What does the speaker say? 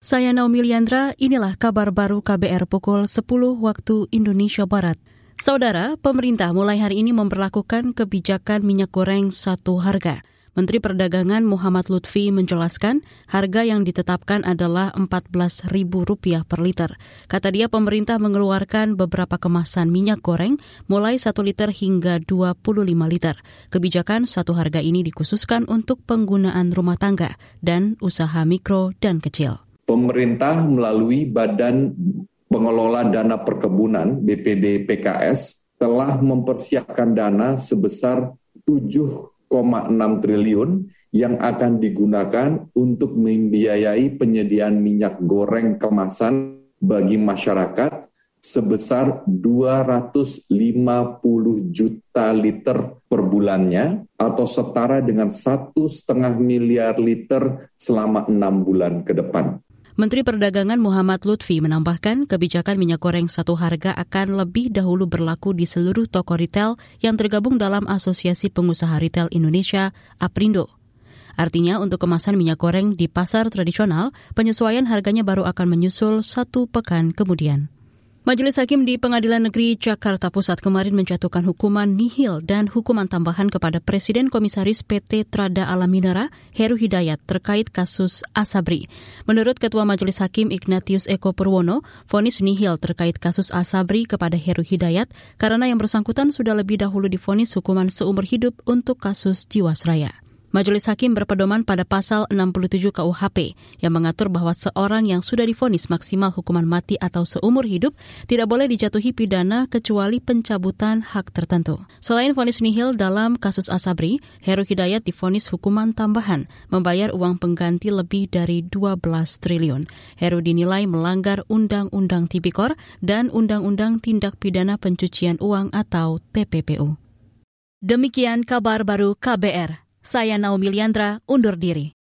Saya Naomi Liandra, inilah kabar baru KBR pukul 10 waktu Indonesia Barat. Saudara, pemerintah mulai hari ini memperlakukan kebijakan minyak goreng satu harga. Menteri Perdagangan Muhammad Lutfi menjelaskan harga yang ditetapkan adalah Rp14.000 per liter. Kata dia pemerintah mengeluarkan beberapa kemasan minyak goreng mulai 1 liter hingga 25 liter. Kebijakan satu harga ini dikhususkan untuk penggunaan rumah tangga dan usaha mikro dan kecil pemerintah melalui Badan Pengelola Dana Perkebunan BPD PKS telah mempersiapkan dana sebesar 7,6 triliun yang akan digunakan untuk membiayai penyediaan minyak goreng kemasan bagi masyarakat sebesar 250 juta liter per bulannya atau setara dengan satu setengah miliar liter selama enam bulan ke depan. Menteri Perdagangan Muhammad Lutfi menambahkan kebijakan minyak goreng satu harga akan lebih dahulu berlaku di seluruh toko retail yang tergabung dalam Asosiasi Pengusaha Retail Indonesia, APRINDO. Artinya untuk kemasan minyak goreng di pasar tradisional, penyesuaian harganya baru akan menyusul satu pekan kemudian. Majelis Hakim di Pengadilan Negeri Jakarta Pusat kemarin menjatuhkan hukuman nihil dan hukuman tambahan kepada Presiden Komisaris PT Trada Alam Minera, Heru Hidayat, terkait kasus Asabri. Menurut Ketua Majelis Hakim Ignatius Eko Purwono, vonis nihil terkait kasus Asabri kepada Heru Hidayat karena yang bersangkutan sudah lebih dahulu difonis hukuman seumur hidup untuk kasus Jiwasraya. Majelis Hakim berpedoman pada pasal 67 KUHP yang mengatur bahwa seorang yang sudah difonis maksimal hukuman mati atau seumur hidup tidak boleh dijatuhi pidana kecuali pencabutan hak tertentu. Selain vonis nihil dalam kasus Asabri, Heru Hidayat difonis hukuman tambahan membayar uang pengganti lebih dari 12 triliun. Heru dinilai melanggar Undang-Undang Tipikor dan Undang-Undang Tindak Pidana Pencucian Uang atau TPPU. Demikian kabar baru KBR. Saya Naomi Liandra, undur diri.